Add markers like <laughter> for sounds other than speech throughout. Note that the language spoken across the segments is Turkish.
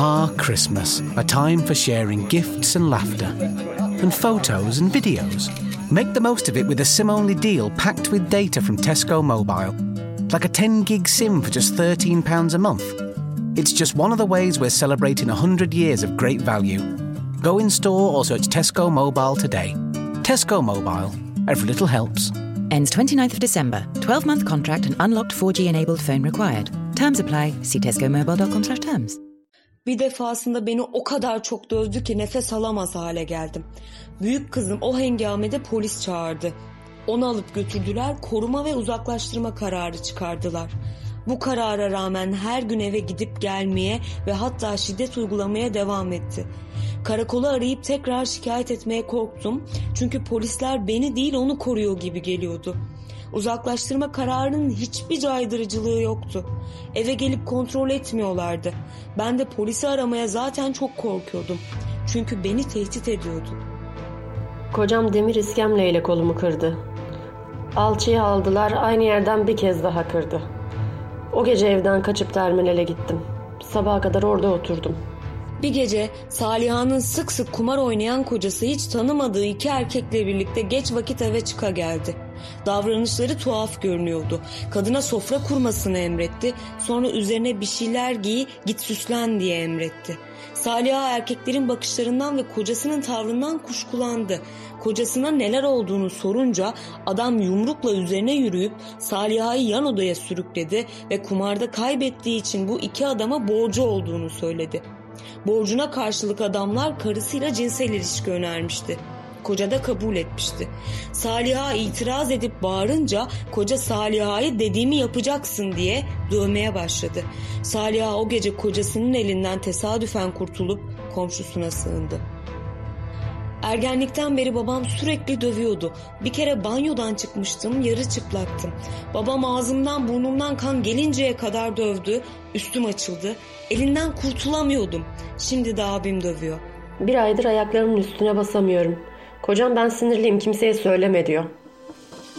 Ah, Christmas, a time for sharing gifts and laughter, and photos and videos. Make the most of it with a SIM only deal packed with data from Tesco Mobile. Like a 10 gig SIM for just £13 a month. It's just one of the ways we're celebrating 100 years of great value. Go in store or search Tesco Mobile today. Tesco Mobile. Every little helps. Ends 29th of December. 12 month contract and unlocked 4G enabled phone required. Terms apply. See tescomobile.com slash terms. Bir defasında beni o kadar çok dövdü ki nefes alamaz hale geldim. Büyük kızım o hengamede polis çağırdı. Onu alıp götürdüler, koruma ve uzaklaştırma kararı çıkardılar. Bu karara rağmen her gün eve gidip gelmeye ve hatta şiddet uygulamaya devam etti. Karakolu arayıp tekrar şikayet etmeye korktum. Çünkü polisler beni değil onu koruyor gibi geliyordu. Uzaklaştırma kararının hiçbir caydırıcılığı yoktu. Eve gelip kontrol etmiyorlardı. Ben de polisi aramaya zaten çok korkuyordum. Çünkü beni tehdit ediyordu. Kocam demir iskemleyle kolumu kırdı. Alçıya aldılar aynı yerden bir kez daha kırdı. O gece evden kaçıp terminale gittim. Sabaha kadar orada oturdum. Bir gece Saliha'nın sık sık kumar oynayan kocası hiç tanımadığı iki erkekle birlikte geç vakit eve çıka geldi. Davranışları tuhaf görünüyordu. Kadına sofra kurmasını emretti. Sonra üzerine bir şeyler giy, git süslen diye emretti. Saliha erkeklerin bakışlarından ve kocasının tavrından kuşkulandı. Kocasına neler olduğunu sorunca adam yumrukla üzerine yürüyüp Saliha'yı yan odaya sürükledi ve kumarda kaybettiği için bu iki adama borcu olduğunu söyledi. Borcuna karşılık adamlar karısıyla cinsel ilişki önermişti. Koca da kabul etmişti. Saliha itiraz edip bağırınca koca Saliha'yı dediğimi yapacaksın diye dövmeye başladı. Saliha o gece kocasının elinden tesadüfen kurtulup komşusuna sığındı. Ergenlikten beri babam sürekli dövüyordu. Bir kere banyodan çıkmıştım, yarı çıplaktım. Babam ağzımdan burnumdan kan gelinceye kadar dövdü, üstüm açıldı. Elinden kurtulamıyordum. Şimdi de abim dövüyor. Bir aydır ayaklarımın üstüne basamıyorum. Kocam ben sinirliyim kimseye söyleme diyor.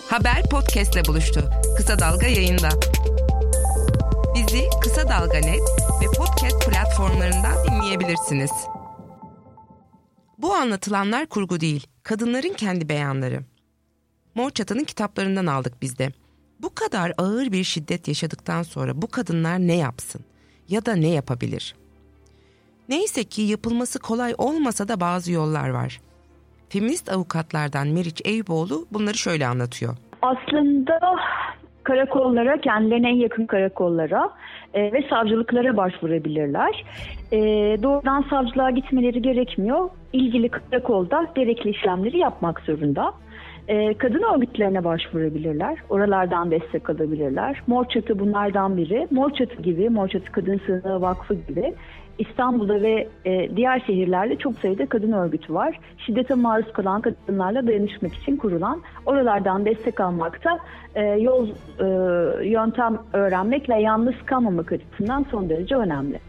Haber podcastle buluştu. Kısa Dalga yayında. Bizi Kısa Dalga Net ve podcast platformlarından dinleyebilirsiniz. Bu anlatılanlar kurgu değil, kadınların kendi beyanları. Mor Çatı'nın kitaplarından aldık biz de. Bu kadar ağır bir şiddet yaşadıktan sonra bu kadınlar ne yapsın ya da ne yapabilir? Neyse ki yapılması kolay olmasa da bazı yollar var. Feminist avukatlardan Meriç Eyüboğlu bunları şöyle anlatıyor. Aslında karakollara, kendilerine en yakın karakollara e, ve savcılıklara başvurabilirler. E, doğrudan savcılığa gitmeleri gerekmiyor. İlgili karakolda gerekli işlemleri yapmak zorunda. E, kadın örgütlerine başvurabilirler. Oralardan destek alabilirler. Mor Çatı bunlardan biri. Mor Çatı gibi, Mor Çatı Kadın Sığınağı Vakfı gibi İstanbul'da ve e, diğer şehirlerde çok sayıda kadın örgütü var. Şiddete maruz kalan kadınlarla dayanışmak için kurulan, oralardan destek almakta e, yol e, yöntem öğrenmek ve yalnız kalmamak açısından son derece önemli.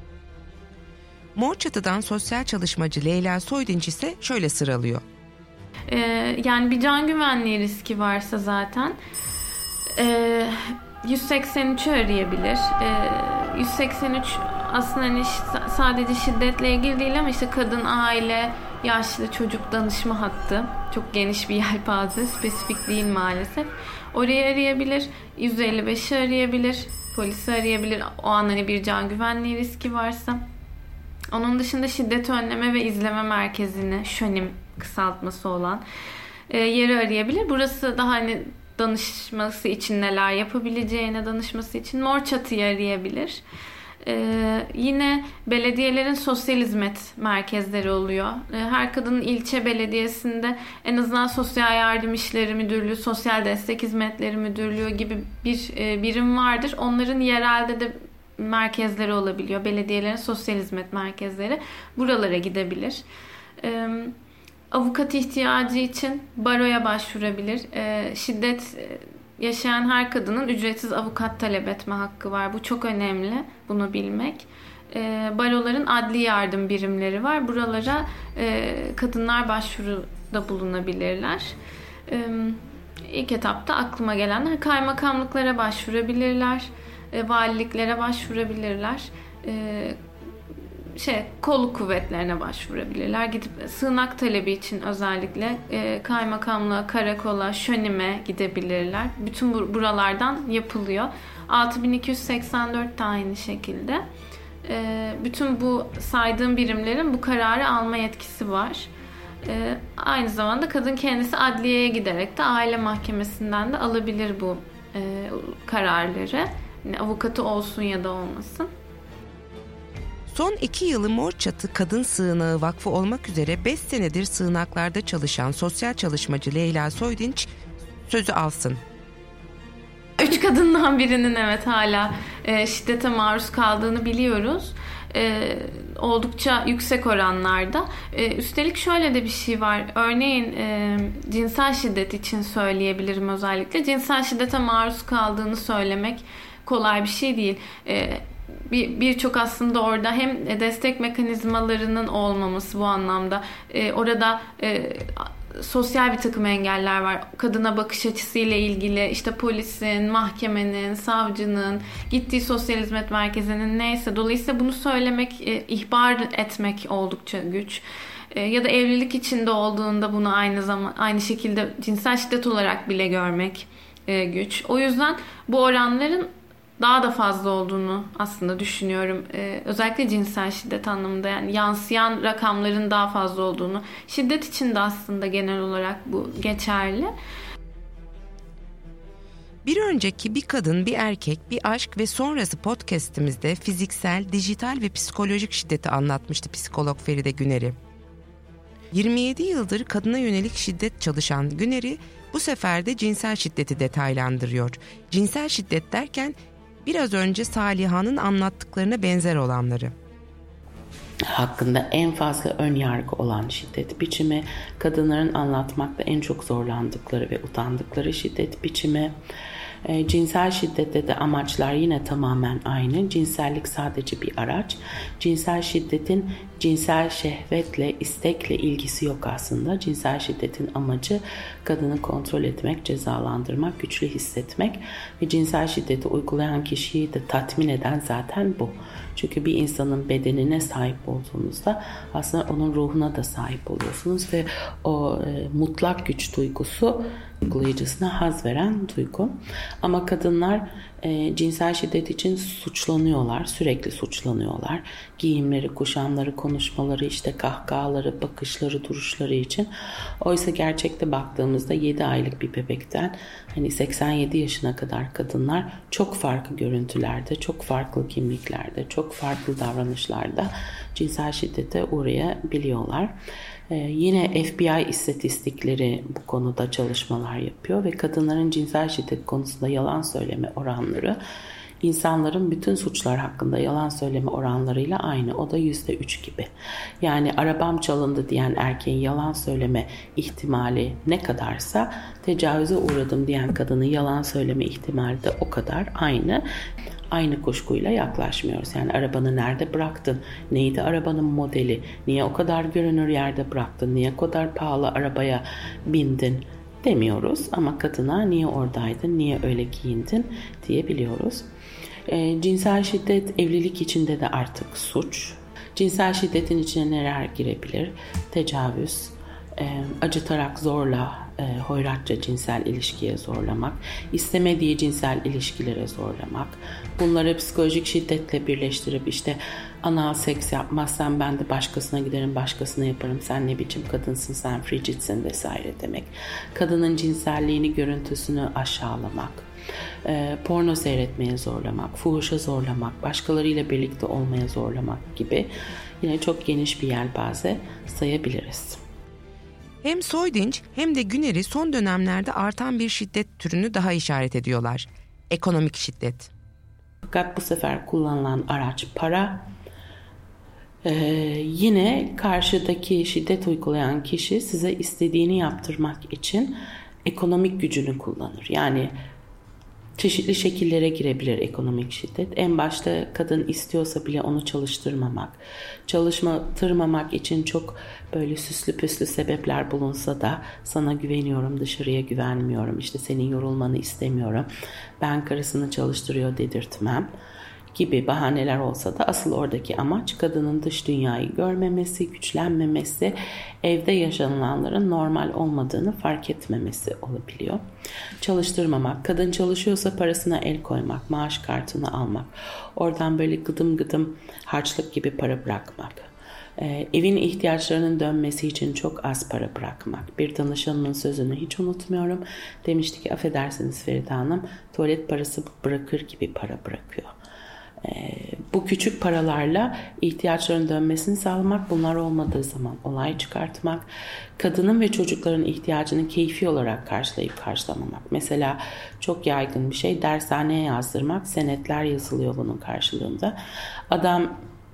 Mor Çatı'dan sosyal çalışmacı Leyla Soydinç ise şöyle sıralıyor. Ee, yani bir can güvenliği riski varsa zaten e, 183'ü arayabilir. E, 183 aslında hani sadece şiddetle ilgili değil ama işte kadın, aile, yaşlı çocuk danışma hattı. Çok geniş bir <laughs> yelpaze, spesifik değil maalesef. Orayı arayabilir, 155'i arayabilir, polisi arayabilir. O an hani bir can güvenliği riski varsa. Onun dışında şiddet önleme ve izleme merkezini, şönim kısaltması olan e, yeri arayabilir. Burası daha hani danışması için neler yapabileceğine danışması için mor çatıyı arayabilir. Ee, yine belediyelerin sosyal hizmet merkezleri oluyor. Ee, her kadının ilçe belediyesinde en azından sosyal yardım işleri müdürlüğü, sosyal destek hizmetleri müdürlüğü gibi bir e, birim vardır. Onların yerelde de merkezleri olabiliyor. Belediyelerin sosyal hizmet merkezleri. Buralara gidebilir. Ee, avukat ihtiyacı için baroya başvurabilir. Ee, şiddet yaşayan her kadının ücretsiz avukat talep etme hakkı var. Bu çok önemli bunu bilmek. E, baroların adli yardım birimleri var. Buralara e, kadınlar başvuruda bulunabilirler. E, ilk etapta aklıma gelenler kaymakamlıklara başvurabilirler. E, valiliklere başvurabilirler. E, şey kolluk kuvvetlerine başvurabilirler. Gidip sığınak talebi için özellikle e, kaymakamlığa, karakola, şönime gidebilirler. Bütün bu, buralardan yapılıyor. 6284 de aynı şekilde. E, bütün bu saydığım birimlerin bu kararı alma yetkisi var. E, aynı zamanda kadın kendisi adliyeye giderek de aile mahkemesinden de alabilir bu e, kararları. Yani avukatı olsun ya da olmasın. Son iki yılı Mor Çatı Kadın Sığınağı Vakfı olmak üzere 5 senedir sığınaklarda çalışan sosyal çalışmacı Leyla Soydinç sözü alsın. Üç kadından birinin evet hala e, şiddete maruz kaldığını biliyoruz. E, oldukça yüksek oranlarda. E, üstelik şöyle de bir şey var. Örneğin e, cinsel şiddet için söyleyebilirim özellikle. Cinsel şiddete maruz kaldığını söylemek kolay bir şey değil. E, birçok bir aslında orada hem destek mekanizmalarının olmaması bu anlamda e, orada e, sosyal bir takım engeller var. Kadına bakış açısıyla ilgili işte polisin, mahkemenin, savcının, gittiği sosyal hizmet merkezinin neyse. Dolayısıyla bunu söylemek, e, ihbar etmek oldukça güç. E, ya da evlilik içinde olduğunda bunu aynı zaman aynı şekilde cinsel şiddet olarak bile görmek e, güç. O yüzden bu oranların daha da fazla olduğunu aslında düşünüyorum. Ee, özellikle cinsel şiddet anlamında yani yansıyan rakamların daha fazla olduğunu. Şiddet için de aslında genel olarak bu geçerli. Bir önceki bir kadın, bir erkek, bir aşk ve sonrası podcast'imizde fiziksel, dijital ve psikolojik şiddeti anlatmıştı psikolog Feride Güner'i. 27 yıldır kadına yönelik şiddet çalışan Güner'i bu sefer de cinsel şiddeti detaylandırıyor. Cinsel şiddet derken biraz önce Saliha'nın anlattıklarına benzer olanları. Hakkında en fazla ön yargı olan şiddet biçimi, kadınların anlatmakta en çok zorlandıkları ve utandıkları şiddet biçimi, e, cinsel şiddette de amaçlar yine tamamen aynı. Cinsellik sadece bir araç. Cinsel şiddetin cinsel şehvetle, istekle ilgisi yok aslında. Cinsel şiddetin amacı kadını kontrol etmek, cezalandırmak, güçlü hissetmek ve cinsel şiddeti uygulayan kişiyi de tatmin eden zaten bu. Çünkü bir insanın bedenine sahip olduğunuzda aslında onun ruhuna da sahip oluyorsunuz ve o e, mutlak güç duygusu uygulayıcısına haz veren duygu. Ama kadınlar e, cinsel şiddet için suçlanıyorlar, sürekli suçlanıyorlar. Giyimleri, kuşamları, konuşmaları, işte kahkahaları, bakışları, duruşları için. Oysa gerçekte baktığımızda 7 aylık bir bebekten hani 87 yaşına kadar kadınlar çok farklı görüntülerde, çok farklı kimliklerde, çok farklı davranışlarda cinsel şiddete uğrayabiliyorlar. Ee, yine FBI istatistikleri bu konuda çalışmalar yapıyor ve kadınların cinsel şiddet konusunda yalan söyleme oranları insanların bütün suçlar hakkında yalan söyleme oranlarıyla aynı. O da yüzde üç gibi. Yani arabam çalındı diyen erkeğin yalan söyleme ihtimali ne kadarsa tecavüze uğradım diyen kadının yalan söyleme ihtimali de o kadar aynı aynı kuşkuyla yaklaşmıyoruz. Yani arabanı nerede bıraktın? Neydi arabanın modeli? Niye o kadar görünür yerde bıraktın? Niye o kadar pahalı arabaya bindin? demiyoruz ama kadına niye oradaydın, niye öyle giyindin diyebiliyoruz. E, cinsel şiddet evlilik içinde de artık suç. Cinsel şiddetin içine neler girebilir? Tecavüz, e, acıtarak zorla e, hoyratça cinsel ilişkiye zorlamak, istemediği cinsel ilişkilere zorlamak, bunları psikolojik şiddetle birleştirip işte anal seks yapmazsan ben de başkasına giderim, başkasına yaparım, sen ne biçim kadınsın, sen frigidsin vesaire demek. Kadının cinselliğini, görüntüsünü aşağılamak, e, porno seyretmeye zorlamak, fuhuşa zorlamak, başkalarıyla birlikte olmaya zorlamak gibi yine çok geniş bir yelpaze sayabiliriz. Hem Soydinç hem de Güner'i son dönemlerde artan bir şiddet türünü daha işaret ediyorlar. Ekonomik şiddet. Fakat bu sefer kullanılan araç para. Ee, yine karşıdaki şiddet uygulayan kişi size istediğini yaptırmak için ekonomik gücünü kullanır. Yani çeşitli şekillere girebilir ekonomik şiddet. En başta kadın istiyorsa bile onu çalıştırmamak, çalıştırmamak için çok böyle süslü püslü sebepler bulunsa da sana güveniyorum, dışarıya güvenmiyorum, işte senin yorulmanı istemiyorum, ben karısını çalıştırıyor dedirtmem gibi bahaneler olsa da asıl oradaki amaç kadının dış dünyayı görmemesi, güçlenmemesi, evde yaşanılanların normal olmadığını fark etmemesi olabiliyor. Çalıştırmamak, kadın çalışıyorsa parasına el koymak, maaş kartını almak, oradan böyle gıdım gıdım harçlık gibi para bırakmak ee, evin ihtiyaçlarının dönmesi için çok az para bırakmak. Bir danışanımın sözünü hiç unutmuyorum. Demişti ki affedersiniz Feride Hanım tuvalet parası bırakır gibi para bırakıyor. Bu küçük paralarla ihtiyaçların dönmesini sağlamak, bunlar olmadığı zaman olay çıkartmak, kadının ve çocukların ihtiyacını keyfi olarak karşılayıp karşılamamak. Mesela çok yaygın bir şey dershaneye yazdırmak, senetler yazılıyor bunun karşılığında. Adam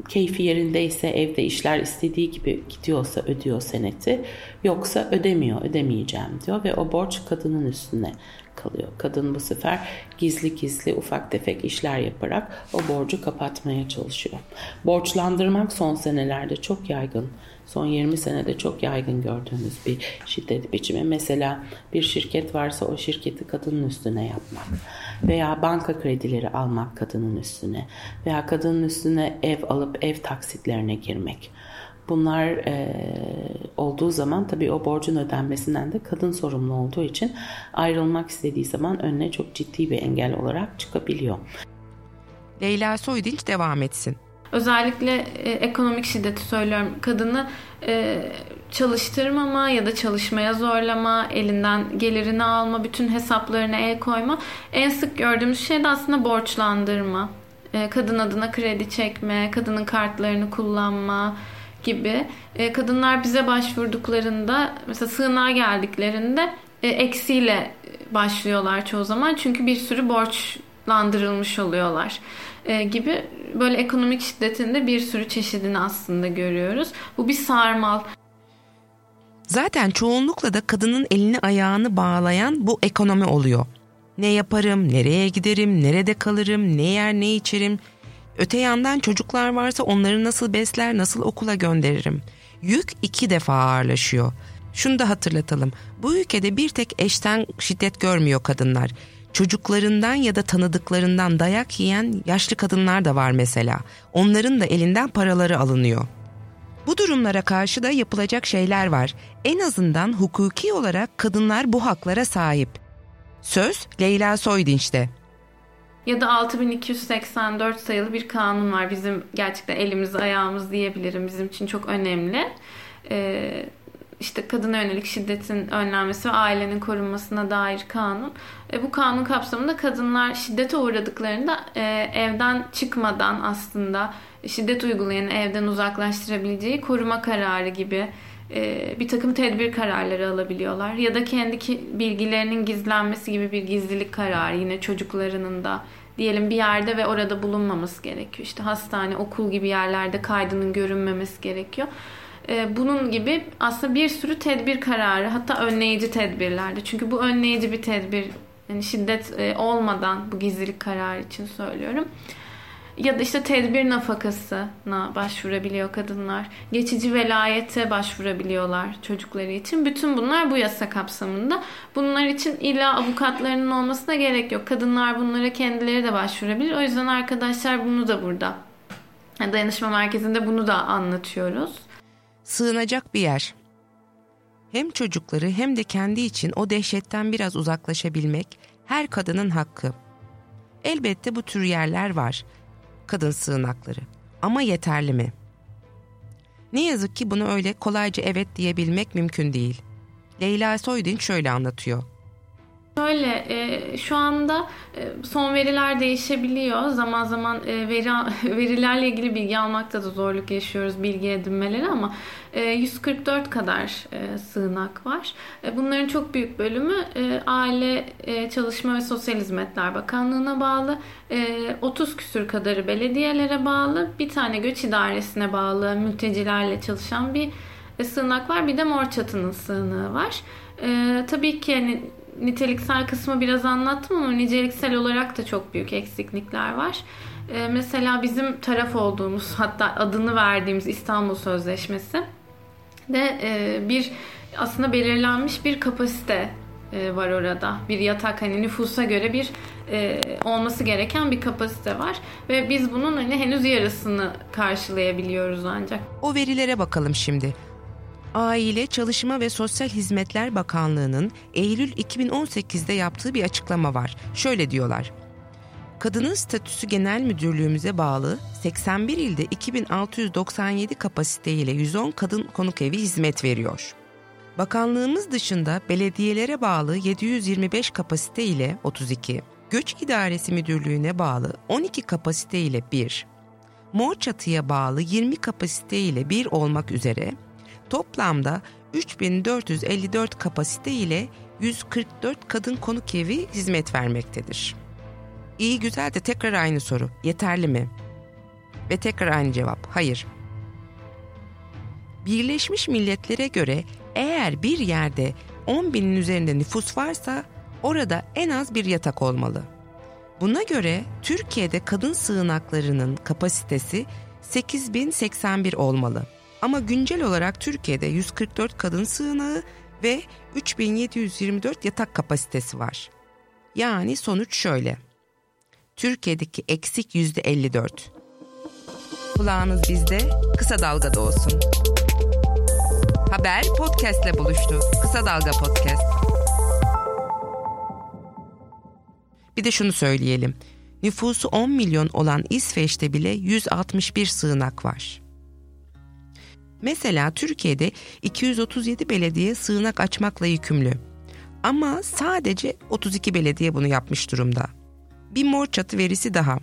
keyfi yerindeyse evde işler istediği gibi gidiyorsa ödüyor seneti yoksa ödemiyor ödemeyeceğim diyor ve o borç kadının üstüne kalıyor. Kadın bu sefer gizli gizli ufak tefek işler yaparak o borcu kapatmaya çalışıyor. Borçlandırmak son senelerde çok yaygın. Son 20 senede çok yaygın gördüğümüz bir şiddet biçimi. Mesela bir şirket varsa o şirketi kadının üstüne yapmak veya banka kredileri almak kadının üstüne veya kadının üstüne ev alıp ev taksitlerine girmek. Bunlar e, olduğu zaman tabii o borcun ödenmesinden de kadın sorumlu olduğu için ayrılmak istediği zaman önüne çok ciddi bir engel olarak çıkabiliyor. Leyla Soydinç devam etsin. Özellikle e, ekonomik şiddeti söylüyorum. Kadını e, çalıştırmama ya da çalışmaya zorlama, elinden gelirini alma, bütün hesaplarına el koyma. En sık gördüğümüz şey de aslında borçlandırma. E, kadın adına kredi çekme, kadının kartlarını kullanma gibi. E, kadınlar bize başvurduklarında, mesela sığınağa geldiklerinde e, eksiyle başlıyorlar çoğu zaman. Çünkü bir sürü borçlandırılmış oluyorlar e, gibi böyle ekonomik şiddetinde bir sürü çeşidini aslında görüyoruz. Bu bir sarmal. Zaten çoğunlukla da kadının elini ayağını bağlayan bu ekonomi oluyor. Ne yaparım, nereye giderim, nerede kalırım, ne yer ne içerim. Öte yandan çocuklar varsa onları nasıl besler, nasıl okula gönderirim. Yük iki defa ağırlaşıyor. Şunu da hatırlatalım. Bu ülkede bir tek eşten şiddet görmüyor kadınlar. Çocuklarından ya da tanıdıklarından dayak yiyen yaşlı kadınlar da var mesela. Onların da elinden paraları alınıyor. Bu durumlara karşı da yapılacak şeyler var. En azından hukuki olarak kadınlar bu haklara sahip. Söz Leyla Soydinç'te. Ya da 6284 sayılı bir kanun var. Bizim gerçekten elimiz ayağımız diyebilirim. Bizim için çok önemli. Ee, işte kadına yönelik şiddetin önlenmesi ve ailenin korunmasına dair kanun. E, bu kanun kapsamında kadınlar şiddete uğradıklarında e, evden çıkmadan aslında şiddet uygulayanı evden uzaklaştırabileceği koruma kararı gibi e, bir takım tedbir kararları alabiliyorlar. Ya da kendi bilgilerinin gizlenmesi gibi bir gizlilik kararı yine çocuklarının da diyelim bir yerde ve orada bulunmaması gerekiyor. İşte hastane, okul gibi yerlerde kaydının görünmemesi gerekiyor. E, bunun gibi aslında bir sürü tedbir kararı hatta önleyici tedbirlerde. Çünkü bu önleyici bir tedbir yani şiddet e, olmadan bu gizlilik kararı için söylüyorum. Ya da işte tedbir nafakasına başvurabiliyor kadınlar. Geçici velayete başvurabiliyorlar çocukları için. Bütün bunlar bu yasa kapsamında. Bunlar için illa avukatlarının olmasına gerek yok. Kadınlar bunlara kendileri de başvurabilir. O yüzden arkadaşlar bunu da burada dayanışma merkezinde bunu da anlatıyoruz sığınacak bir yer. Hem çocukları hem de kendi için o dehşetten biraz uzaklaşabilmek her kadının hakkı. Elbette bu tür yerler var. Kadın sığınakları. Ama yeterli mi? Ne yazık ki bunu öyle kolayca evet diyebilmek mümkün değil. Leyla Soydin şöyle anlatıyor. Şöyle e, şu anda e, son veriler değişebiliyor. Zaman zaman e, veri <laughs> verilerle ilgili bilgi almakta da zorluk yaşıyoruz bilgi edinmeleri ama e, 144 kadar e, sığınak var. E, bunların çok büyük bölümü e, Aile e, Çalışma ve Sosyal Hizmetler Bakanlığı'na bağlı. E, 30 küsür kadarı belediyelere bağlı. Bir tane göç idaresine bağlı mültecilerle çalışan bir e, sığınak var. Bir de Mor Çatı'nın sığınağı var. E, tabii ki yani niteliksel kısmı biraz anlattım ama niceliksel olarak da çok büyük eksiklikler var. Ee, mesela bizim taraf olduğumuz hatta adını verdiğimiz İstanbul Sözleşmesi de e, bir aslında belirlenmiş bir kapasite e, var orada. Bir yatak hani nüfusa göre bir e, olması gereken bir kapasite var ve biz bunun hani henüz yarısını karşılayabiliyoruz ancak. O verilere bakalım şimdi. Aile, Çalışma ve Sosyal Hizmetler Bakanlığı'nın Eylül 2018'de yaptığı bir açıklama var. Şöyle diyorlar. Kadının Statüsü Genel Müdürlüğümüze bağlı 81 ilde 2697 kapasiteyle 110 kadın konuk evi hizmet veriyor. Bakanlığımız dışında belediyelere bağlı 725 kapasite ile 32, Göç İdaresi Müdürlüğü'ne bağlı 12 kapasite ile 1, Mor Çatı'ya bağlı 20 kapasite ile 1 olmak üzere toplamda 3454 kapasite ile 144 kadın konuk evi hizmet vermektedir. İyi güzel de tekrar aynı soru. Yeterli mi? Ve tekrar aynı cevap. Hayır. Birleşmiş Milletler'e göre eğer bir yerde 10 binin üzerinde nüfus varsa orada en az bir yatak olmalı. Buna göre Türkiye'de kadın sığınaklarının kapasitesi 8081 olmalı. Ama güncel olarak Türkiye'de 144 kadın sığınağı ve 3724 yatak kapasitesi var. Yani sonuç şöyle. Türkiye'deki eksik yüzde 54. Kulağınız bizde, kısa dalgada olsun. Haber podcastle buluştu. Kısa Dalga Podcast. Bir de şunu söyleyelim. Nüfusu 10 milyon olan İsveç'te bile 161 sığınak var. Mesela Türkiye'de 237 belediye sığınak açmakla yükümlü. Ama sadece 32 belediye bunu yapmış durumda. Bir mor çatı verisi daha.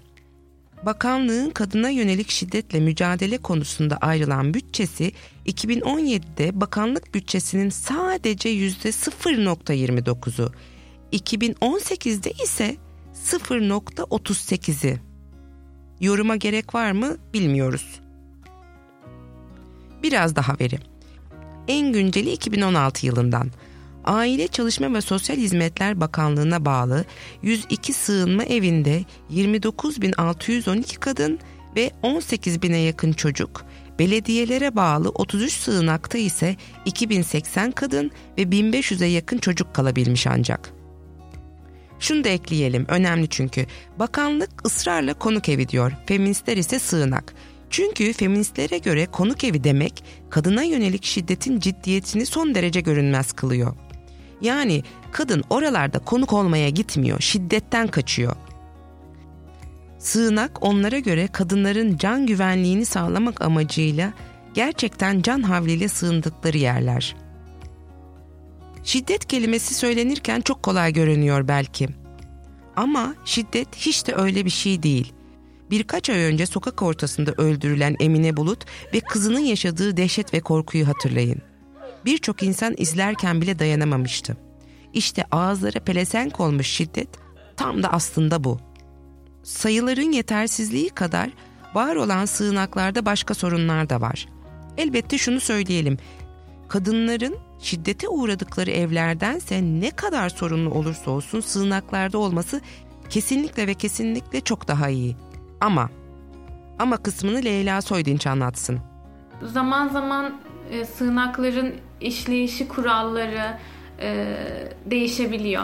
Bakanlığın kadına yönelik şiddetle mücadele konusunda ayrılan bütçesi 2017'de bakanlık bütçesinin sadece %0.29'u, 2018'de ise 0.38'i. Yoruma gerek var mı bilmiyoruz. Biraz daha veri. En günceli 2016 yılından. Aile Çalışma ve Sosyal Hizmetler Bakanlığı'na bağlı 102 sığınma evinde 29.612 kadın ve 18.000'e yakın çocuk, belediyelere bağlı 33 sığınakta ise 2080 kadın ve 1500'e yakın çocuk kalabilmiş ancak. Şunu da ekleyelim, önemli çünkü. Bakanlık ısrarla konuk evi diyor, feministler ise sığınak. Çünkü feministlere göre konuk evi demek kadına yönelik şiddetin ciddiyetini son derece görünmez kılıyor. Yani kadın oralarda konuk olmaya gitmiyor, şiddetten kaçıyor. Sığınak onlara göre kadınların can güvenliğini sağlamak amacıyla gerçekten can havliyle sığındıkları yerler. Şiddet kelimesi söylenirken çok kolay görünüyor belki. Ama şiddet hiç de öyle bir şey değil. Birkaç ay önce sokak ortasında öldürülen Emine Bulut ve kızının yaşadığı dehşet ve korkuyu hatırlayın birçok insan izlerken bile dayanamamıştı. İşte ağızlara pelesenk olmuş şiddet tam da aslında bu. Sayıların yetersizliği kadar var olan sığınaklarda başka sorunlar da var. Elbette şunu söyleyelim. Kadınların şiddete uğradıkları evlerdense ne kadar sorunlu olursa olsun sığınaklarda olması kesinlikle ve kesinlikle çok daha iyi. Ama ama kısmını Leyla Soydinç anlatsın. Zaman zaman e, sığınakların işleyişi kuralları e, değişebiliyor.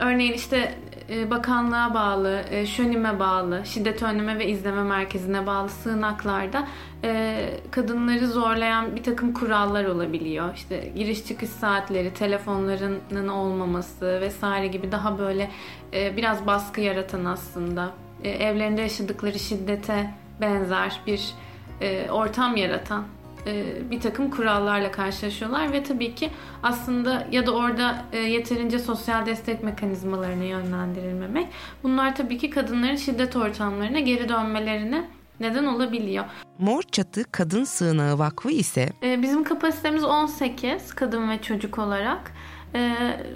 Örneğin işte e, bakanlığa bağlı, e, şönime bağlı, şiddet önleme ve izleme merkezine bağlı sığınaklarda e, kadınları zorlayan bir takım kurallar olabiliyor. İşte giriş çıkış saatleri, telefonlarının olmaması vesaire gibi daha böyle e, biraz baskı yaratan aslında e, evlerinde yaşadıkları şiddete benzer bir e, ortam yaratan e, bir takım kurallarla karşılaşıyorlar ve tabii ki aslında ya da orada e, yeterince sosyal destek mekanizmalarına yönlendirilmemek bunlar tabii ki kadınların şiddet ortamlarına geri dönmelerine neden olabiliyor. Mor Çatı Kadın Sığınağı Vakfı ise e, bizim kapasitemiz 18 kadın ve çocuk olarak.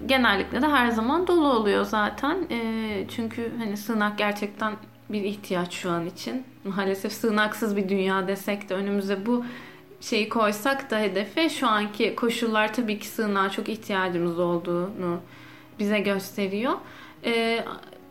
Genellikle de her zaman dolu oluyor zaten. çünkü hani sığınak gerçekten bir ihtiyaç şu an için. Maalesef sığınaksız bir dünya desek de önümüze bu şeyi koysak da hedefe şu anki koşullar tabii ki sığınağa çok ihtiyacımız olduğunu bize gösteriyor. Ee,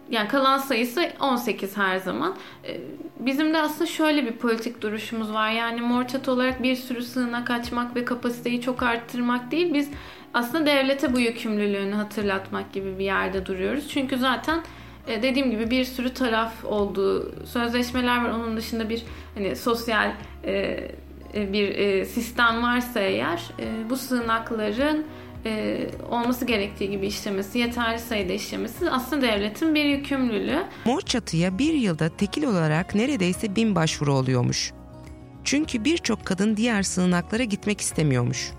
yani kalan sayısı 18 her zaman. Ee, bizim de aslında şöyle bir politik duruşumuz var. Yani morçat olarak bir sürü sığınak açmak ve kapasiteyi çok arttırmak değil. Biz aslında devlete bu yükümlülüğünü hatırlatmak gibi bir yerde duruyoruz. Çünkü zaten e, dediğim gibi bir sürü taraf olduğu sözleşmeler var. Onun dışında bir hani sosyal e, e bir sistem varsa eğer bu sığınakların olması gerektiği gibi işlemesi, yeterli sayıda işlemesi aslında devletin bir yükümlülüğü. Mor çatıya bir yılda tekil olarak neredeyse bin başvuru oluyormuş. Çünkü birçok kadın diğer sığınaklara gitmek istemiyormuş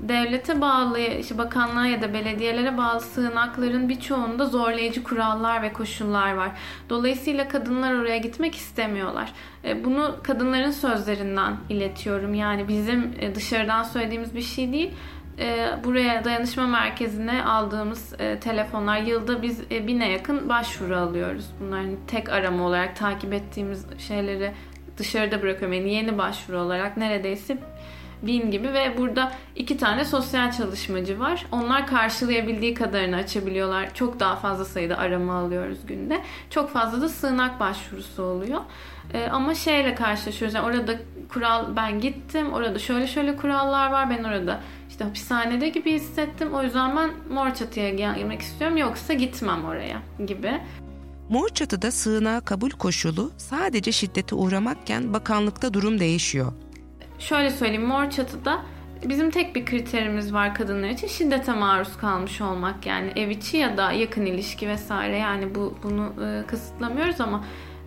devlete bağlı, işte bakanlığa ya da belediyelere bağlı sığınakların birçoğunda zorlayıcı kurallar ve koşullar var. Dolayısıyla kadınlar oraya gitmek istemiyorlar. E, bunu kadınların sözlerinden iletiyorum. Yani bizim e, dışarıdan söylediğimiz bir şey değil. E, buraya dayanışma merkezine aldığımız telefonlar yılda biz bine yakın başvuru alıyoruz. Bunların tek arama olarak takip ettiğimiz şeyleri dışarıda bırakıyorum. Yani yeni başvuru olarak neredeyse bin gibi ve burada iki tane sosyal çalışmacı var. Onlar karşılayabildiği kadarını açabiliyorlar. Çok daha fazla sayıda arama alıyoruz günde. Çok fazla da sığınak başvurusu oluyor. Ee, ama şeyle karşılaşıyoruz. Yani orada kural ben gittim. Orada şöyle şöyle kurallar var. Ben orada işte hapishanede gibi hissettim. O yüzden ben mor çatıya gelmek istiyorum. Yoksa gitmem oraya gibi. Mor çatıda sığınağa kabul koşulu sadece şiddete uğramakken bakanlıkta durum değişiyor. Şöyle söyleyeyim mor çatıda bizim tek bir kriterimiz var kadınlar için şiddete maruz kalmış olmak yani ev içi ya da yakın ilişki vesaire yani bu bunu e, kısıtlamıyoruz ama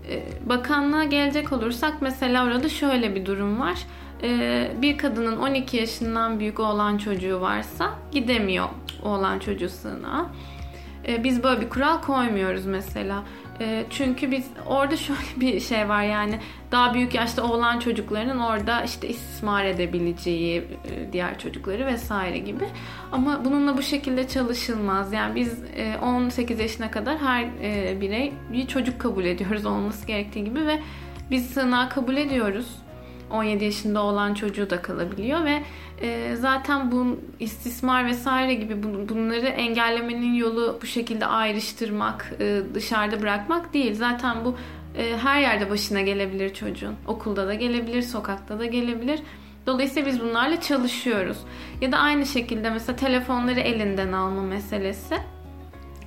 e, bakanlığa gelecek olursak mesela orada şöyle bir durum var. E, bir kadının 12 yaşından büyük olan çocuğu varsa gidemiyor oğlan çocuğu sığınağa. E, biz böyle bir kural koymuyoruz mesela. E, çünkü biz orada şöyle bir şey var yani daha büyük yaşta olan çocuklarının orada işte istismar edebileceği e, diğer çocukları vesaire gibi. Ama bununla bu şekilde çalışılmaz. Yani biz 18 yaşına kadar her birey bir çocuk kabul ediyoruz olması gerektiği gibi ve biz sığınağı kabul ediyoruz 17 yaşında olan çocuğu da kalabiliyor ve e, zaten bu istismar vesaire gibi bunları engellemenin yolu bu şekilde ayrıştırmak, e, dışarıda bırakmak değil. Zaten bu e, her yerde başına gelebilir çocuğun. Okulda da gelebilir, sokakta da gelebilir. Dolayısıyla biz bunlarla çalışıyoruz. Ya da aynı şekilde mesela telefonları elinden alma meselesi.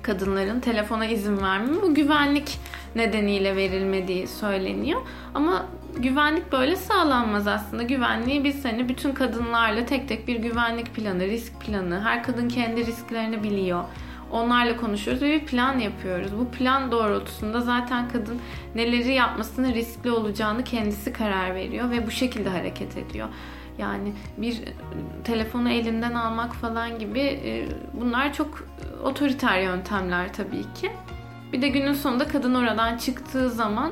Kadınların telefona izin vermemi bu güvenlik nedeniyle verilmediği söyleniyor. Ama güvenlik böyle sağlanmaz aslında. Güvenliği biz hani bütün kadınlarla tek tek bir güvenlik planı, risk planı. Her kadın kendi risklerini biliyor. Onlarla konuşuyoruz ve bir plan yapıyoruz. Bu plan doğrultusunda zaten kadın neleri yapmasının riskli olacağını kendisi karar veriyor ve bu şekilde hareket ediyor. Yani bir telefonu elinden almak falan gibi e, bunlar çok otoriter yöntemler tabii ki. Bir de günün sonunda kadın oradan çıktığı zaman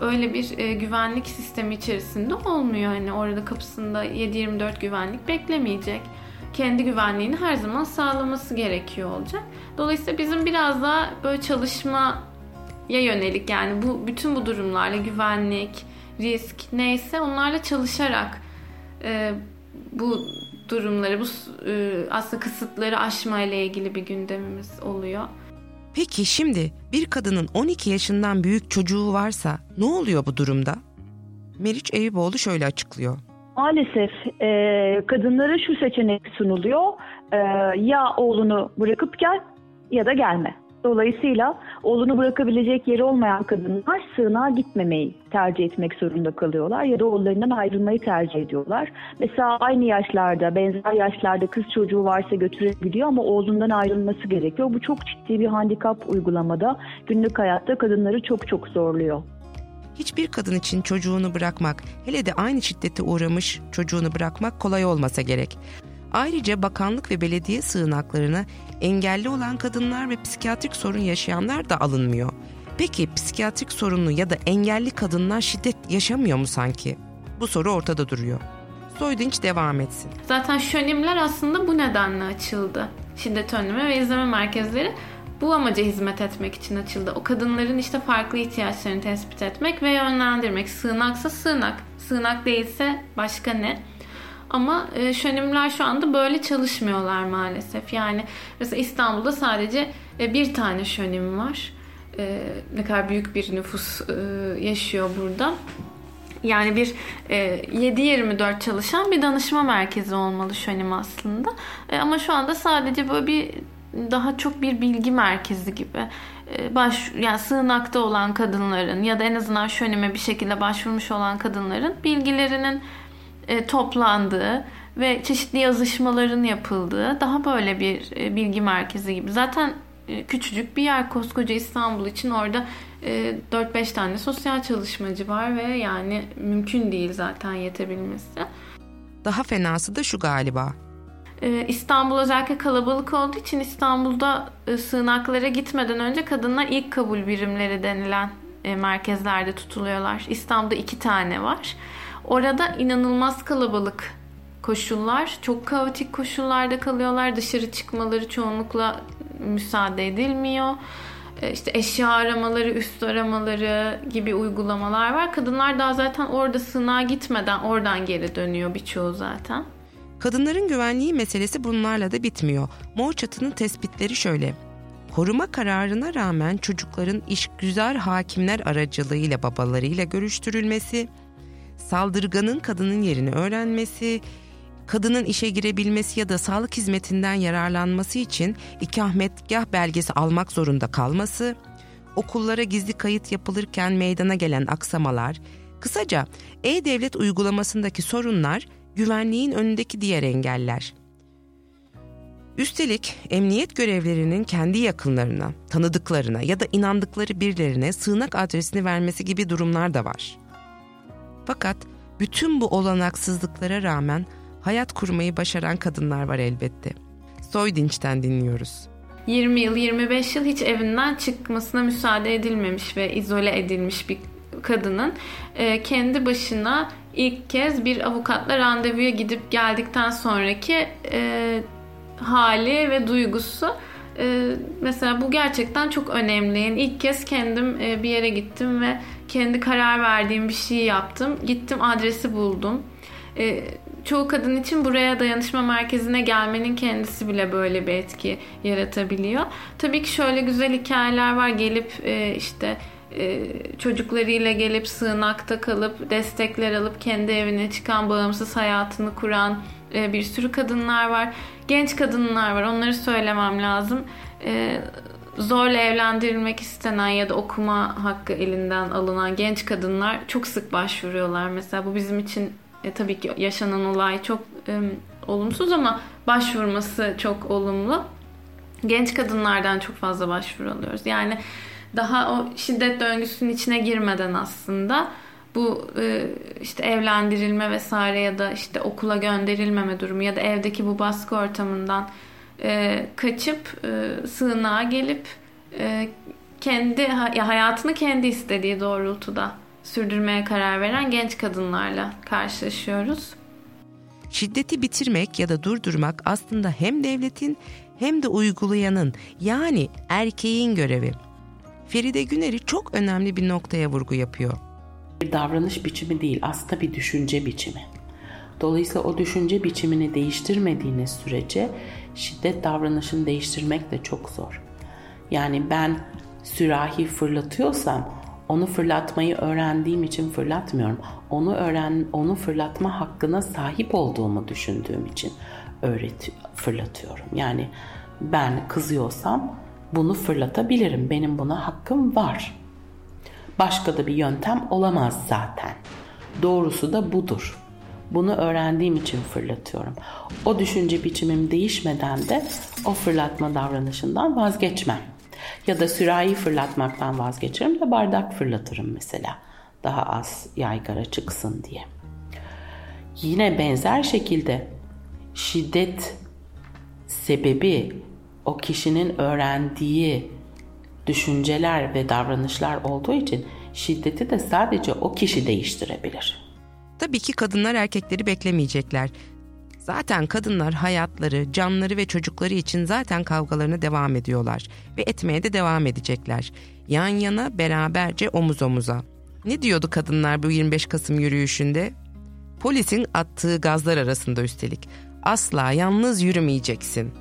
öyle bir e, güvenlik sistemi içerisinde olmuyor. Hani orada kapısında 7-24 güvenlik beklemeyecek. Kendi güvenliğini her zaman sağlaması gerekiyor olacak. Dolayısıyla bizim biraz daha böyle çalışmaya yönelik yani bu bütün bu durumlarla güvenlik, risk neyse onlarla çalışarak e, bu durumları, bu e, aslında kısıtları aşma ile ilgili bir gündemimiz oluyor. Peki şimdi bir kadının 12 yaşından büyük çocuğu varsa ne oluyor bu durumda? Meriç Eyüboğlu şöyle açıklıyor. Maalesef e, kadınlara şu seçenek sunuluyor. E, ya oğlunu bırakıp gel ya da gelme. Dolayısıyla oğlunu bırakabilecek yeri olmayan kadınlar sığınağa gitmemeyi tercih etmek zorunda kalıyorlar ya da oğullarından ayrılmayı tercih ediyorlar. Mesela aynı yaşlarda, benzer yaşlarda kız çocuğu varsa götürebiliyor ama oğlundan ayrılması gerekiyor. Bu çok ciddi bir handikap uygulamada günlük hayatta kadınları çok çok zorluyor. Hiçbir kadın için çocuğunu bırakmak, hele de aynı şiddete uğramış çocuğunu bırakmak kolay olmasa gerek. Ayrıca bakanlık ve belediye sığınaklarına engelli olan kadınlar ve psikiyatrik sorun yaşayanlar da alınmıyor. Peki psikiyatrik sorunlu ya da engelli kadınlar şiddet yaşamıyor mu sanki? Bu soru ortada duruyor. Soydinç devam etsin. Zaten şönimler aslında bu nedenle açıldı. Şiddet önleme ve izleme merkezleri bu amaca hizmet etmek için açıldı. O kadınların işte farklı ihtiyaçlarını tespit etmek ve yönlendirmek. Sığınaksa sığınak, sığınak değilse başka ne? Ama e, şönimler şu anda böyle çalışmıyorlar maalesef. Yani mesela İstanbul'da sadece e, bir tane şönim var. E, ne kadar büyük bir nüfus e, yaşıyor burada. Yani bir e, 7-24 çalışan bir danışma merkezi olmalı şönim aslında. E, ama şu anda sadece böyle bir daha çok bir bilgi merkezi gibi. E, baş yani sığınakta olan kadınların ya da en azından şöneme bir şekilde başvurmuş olan kadınların bilgilerinin e, toplandığı ve çeşitli yazışmaların yapıldığı daha böyle bir e, bilgi merkezi gibi. Zaten e, küçücük bir yer koskoca İstanbul için orada 4-5 e, tane sosyal çalışmacı var ve yani mümkün değil zaten yetebilmesi. Daha fenası da şu galiba. İstanbul özellikle kalabalık olduğu için İstanbul'da sığınaklara gitmeden önce kadınlar ilk kabul birimleri denilen merkezlerde tutuluyorlar. İstanbul'da iki tane var. Orada inanılmaz kalabalık koşullar. Çok kaotik koşullarda kalıyorlar. Dışarı çıkmaları çoğunlukla müsaade edilmiyor. E, işte eşya aramaları, üst aramaları gibi uygulamalar var. Kadınlar daha zaten orada sığınağa gitmeden oradan geri dönüyor birçoğu zaten. Kadınların güvenliği meselesi bunlarla da bitmiyor. Mor Çatı'nın tespitleri şöyle. Koruma kararına rağmen çocukların işgüzar hakimler aracılığıyla babalarıyla görüştürülmesi, saldırganın kadının yerini öğrenmesi, kadının işe girebilmesi ya da sağlık hizmetinden yararlanması için ikametgah belgesi almak zorunda kalması, okullara gizli kayıt yapılırken meydana gelen aksamalar, kısaca e-devlet uygulamasındaki sorunlar güvenliğin önündeki diğer engeller. Üstelik emniyet görevlerinin kendi yakınlarına, tanıdıklarına ya da inandıkları birilerine sığınak adresini vermesi gibi durumlar da var. Fakat bütün bu olanaksızlıklara rağmen hayat kurmayı başaran kadınlar var elbette. Soydinç'ten dinliyoruz. 20 yıl, 25 yıl hiç evinden çıkmasına müsaade edilmemiş ve izole edilmiş bir kadının e, kendi başına ilk kez bir avukatla randevuya gidip geldikten sonraki e, hali ve duygusu e, mesela bu gerçekten çok önemli. Yani ilk kez kendim e, bir yere gittim ve kendi karar verdiğim bir şeyi yaptım. Gittim adresi buldum. E, çoğu kadın için buraya dayanışma merkezine gelmenin kendisi bile böyle bir etki yaratabiliyor. Tabii ki şöyle güzel hikayeler var. Gelip e, işte e, çocuklarıyla gelip sığınakta kalıp destekler alıp kendi evine çıkan bağımsız hayatını kuran e, bir sürü kadınlar var. Genç kadınlar var. Onları söylemem lazım. E, zorla evlendirilmek istenen ya da okuma hakkı elinden alınan genç kadınlar çok sık başvuruyorlar. Mesela bu bizim için e, tabii ki yaşanan olay çok e, olumsuz ama başvurması çok olumlu. Genç kadınlardan çok fazla başvuru alıyoruz. Yani daha o şiddet döngüsünün içine girmeden aslında bu e, işte evlendirilme vesaire ya da işte okula gönderilmeme durumu ya da evdeki bu baskı ortamından e, kaçıp e, sığınağa gelip e, kendi hayatını kendi istediği doğrultuda sürdürmeye karar veren genç kadınlarla karşılaşıyoruz. Şiddeti bitirmek ya da durdurmak aslında hem devletin hem de uygulayanın yani erkeğin görevi. Feride Güner'i çok önemli bir noktaya vurgu yapıyor. Bir davranış biçimi değil, aslında bir düşünce biçimi. Dolayısıyla o düşünce biçimini değiştirmediğiniz sürece şiddet davranışını değiştirmek de çok zor. Yani ben sürahi fırlatıyorsam onu fırlatmayı öğrendiğim için fırlatmıyorum. Onu öğren onu fırlatma hakkına sahip olduğumu düşündüğüm için öğret fırlatıyorum. Yani ben kızıyorsam bunu fırlatabilirim. Benim buna hakkım var. Başka da bir yöntem olamaz zaten. Doğrusu da budur. Bunu öğrendiğim için fırlatıyorum. O düşünce biçimim değişmeden de o fırlatma davranışından vazgeçmem. Ya da sürahi fırlatmaktan vazgeçerim de bardak fırlatırım mesela. Daha az yaygara çıksın diye. Yine benzer şekilde şiddet sebebi o kişinin öğrendiği düşünceler ve davranışlar olduğu için şiddeti de sadece o kişi değiştirebilir. Tabii ki kadınlar erkekleri beklemeyecekler. Zaten kadınlar hayatları, canları ve çocukları için zaten kavgalarına devam ediyorlar ve etmeye de devam edecekler. Yan yana beraberce omuz omuza. Ne diyordu kadınlar bu 25 Kasım yürüyüşünde? Polisin attığı gazlar arasında üstelik. Asla yalnız yürümeyeceksin.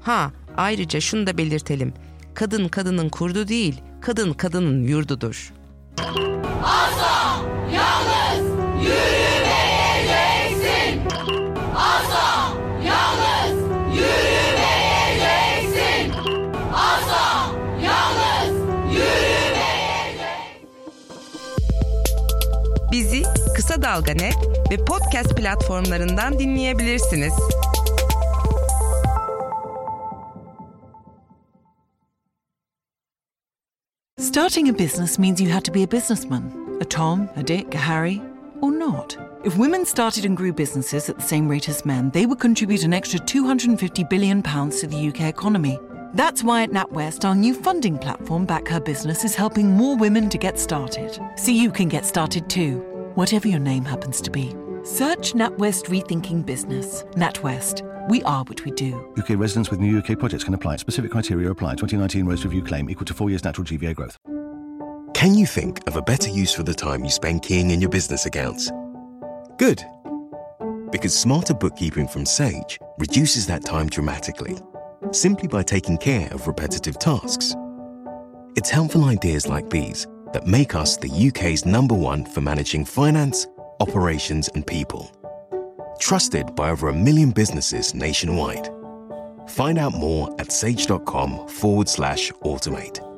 Ha, ayrıca şunu da belirtelim. Kadın kadının kurdu değil, kadın kadının yurdudur. Asla yalnız Yürümeyeceksin. Asla yalnız yürümeyeceksin. Asla yalnız yürümeyeceksin. Bizi Kısa Dalga Net ve podcast platformlarından dinleyebilirsiniz. Starting a business means you had to be a businessman. A Tom, a Dick, a Harry or not. If women started and grew businesses at the same rate as men, they would contribute an extra £250 billion to the UK economy. That's why at NatWest, our new funding platform, Back Her Business, is helping more women to get started. So you can get started too, whatever your name happens to be. Search NatWest Rethinking Business. NatWest. We are what we do. UK residents with new UK projects can apply. Specific criteria apply. 2019 Rose Review claim equal to four years natural GVA growth. Can you think of a better use for the time you spend keying in your business accounts? Good. Because smarter bookkeeping from Sage reduces that time dramatically, simply by taking care of repetitive tasks. It's helpful ideas like these that make us the UK's number one for managing finance, operations, and people. Trusted by over a million businesses nationwide. Find out more at sage.com forward slash automate.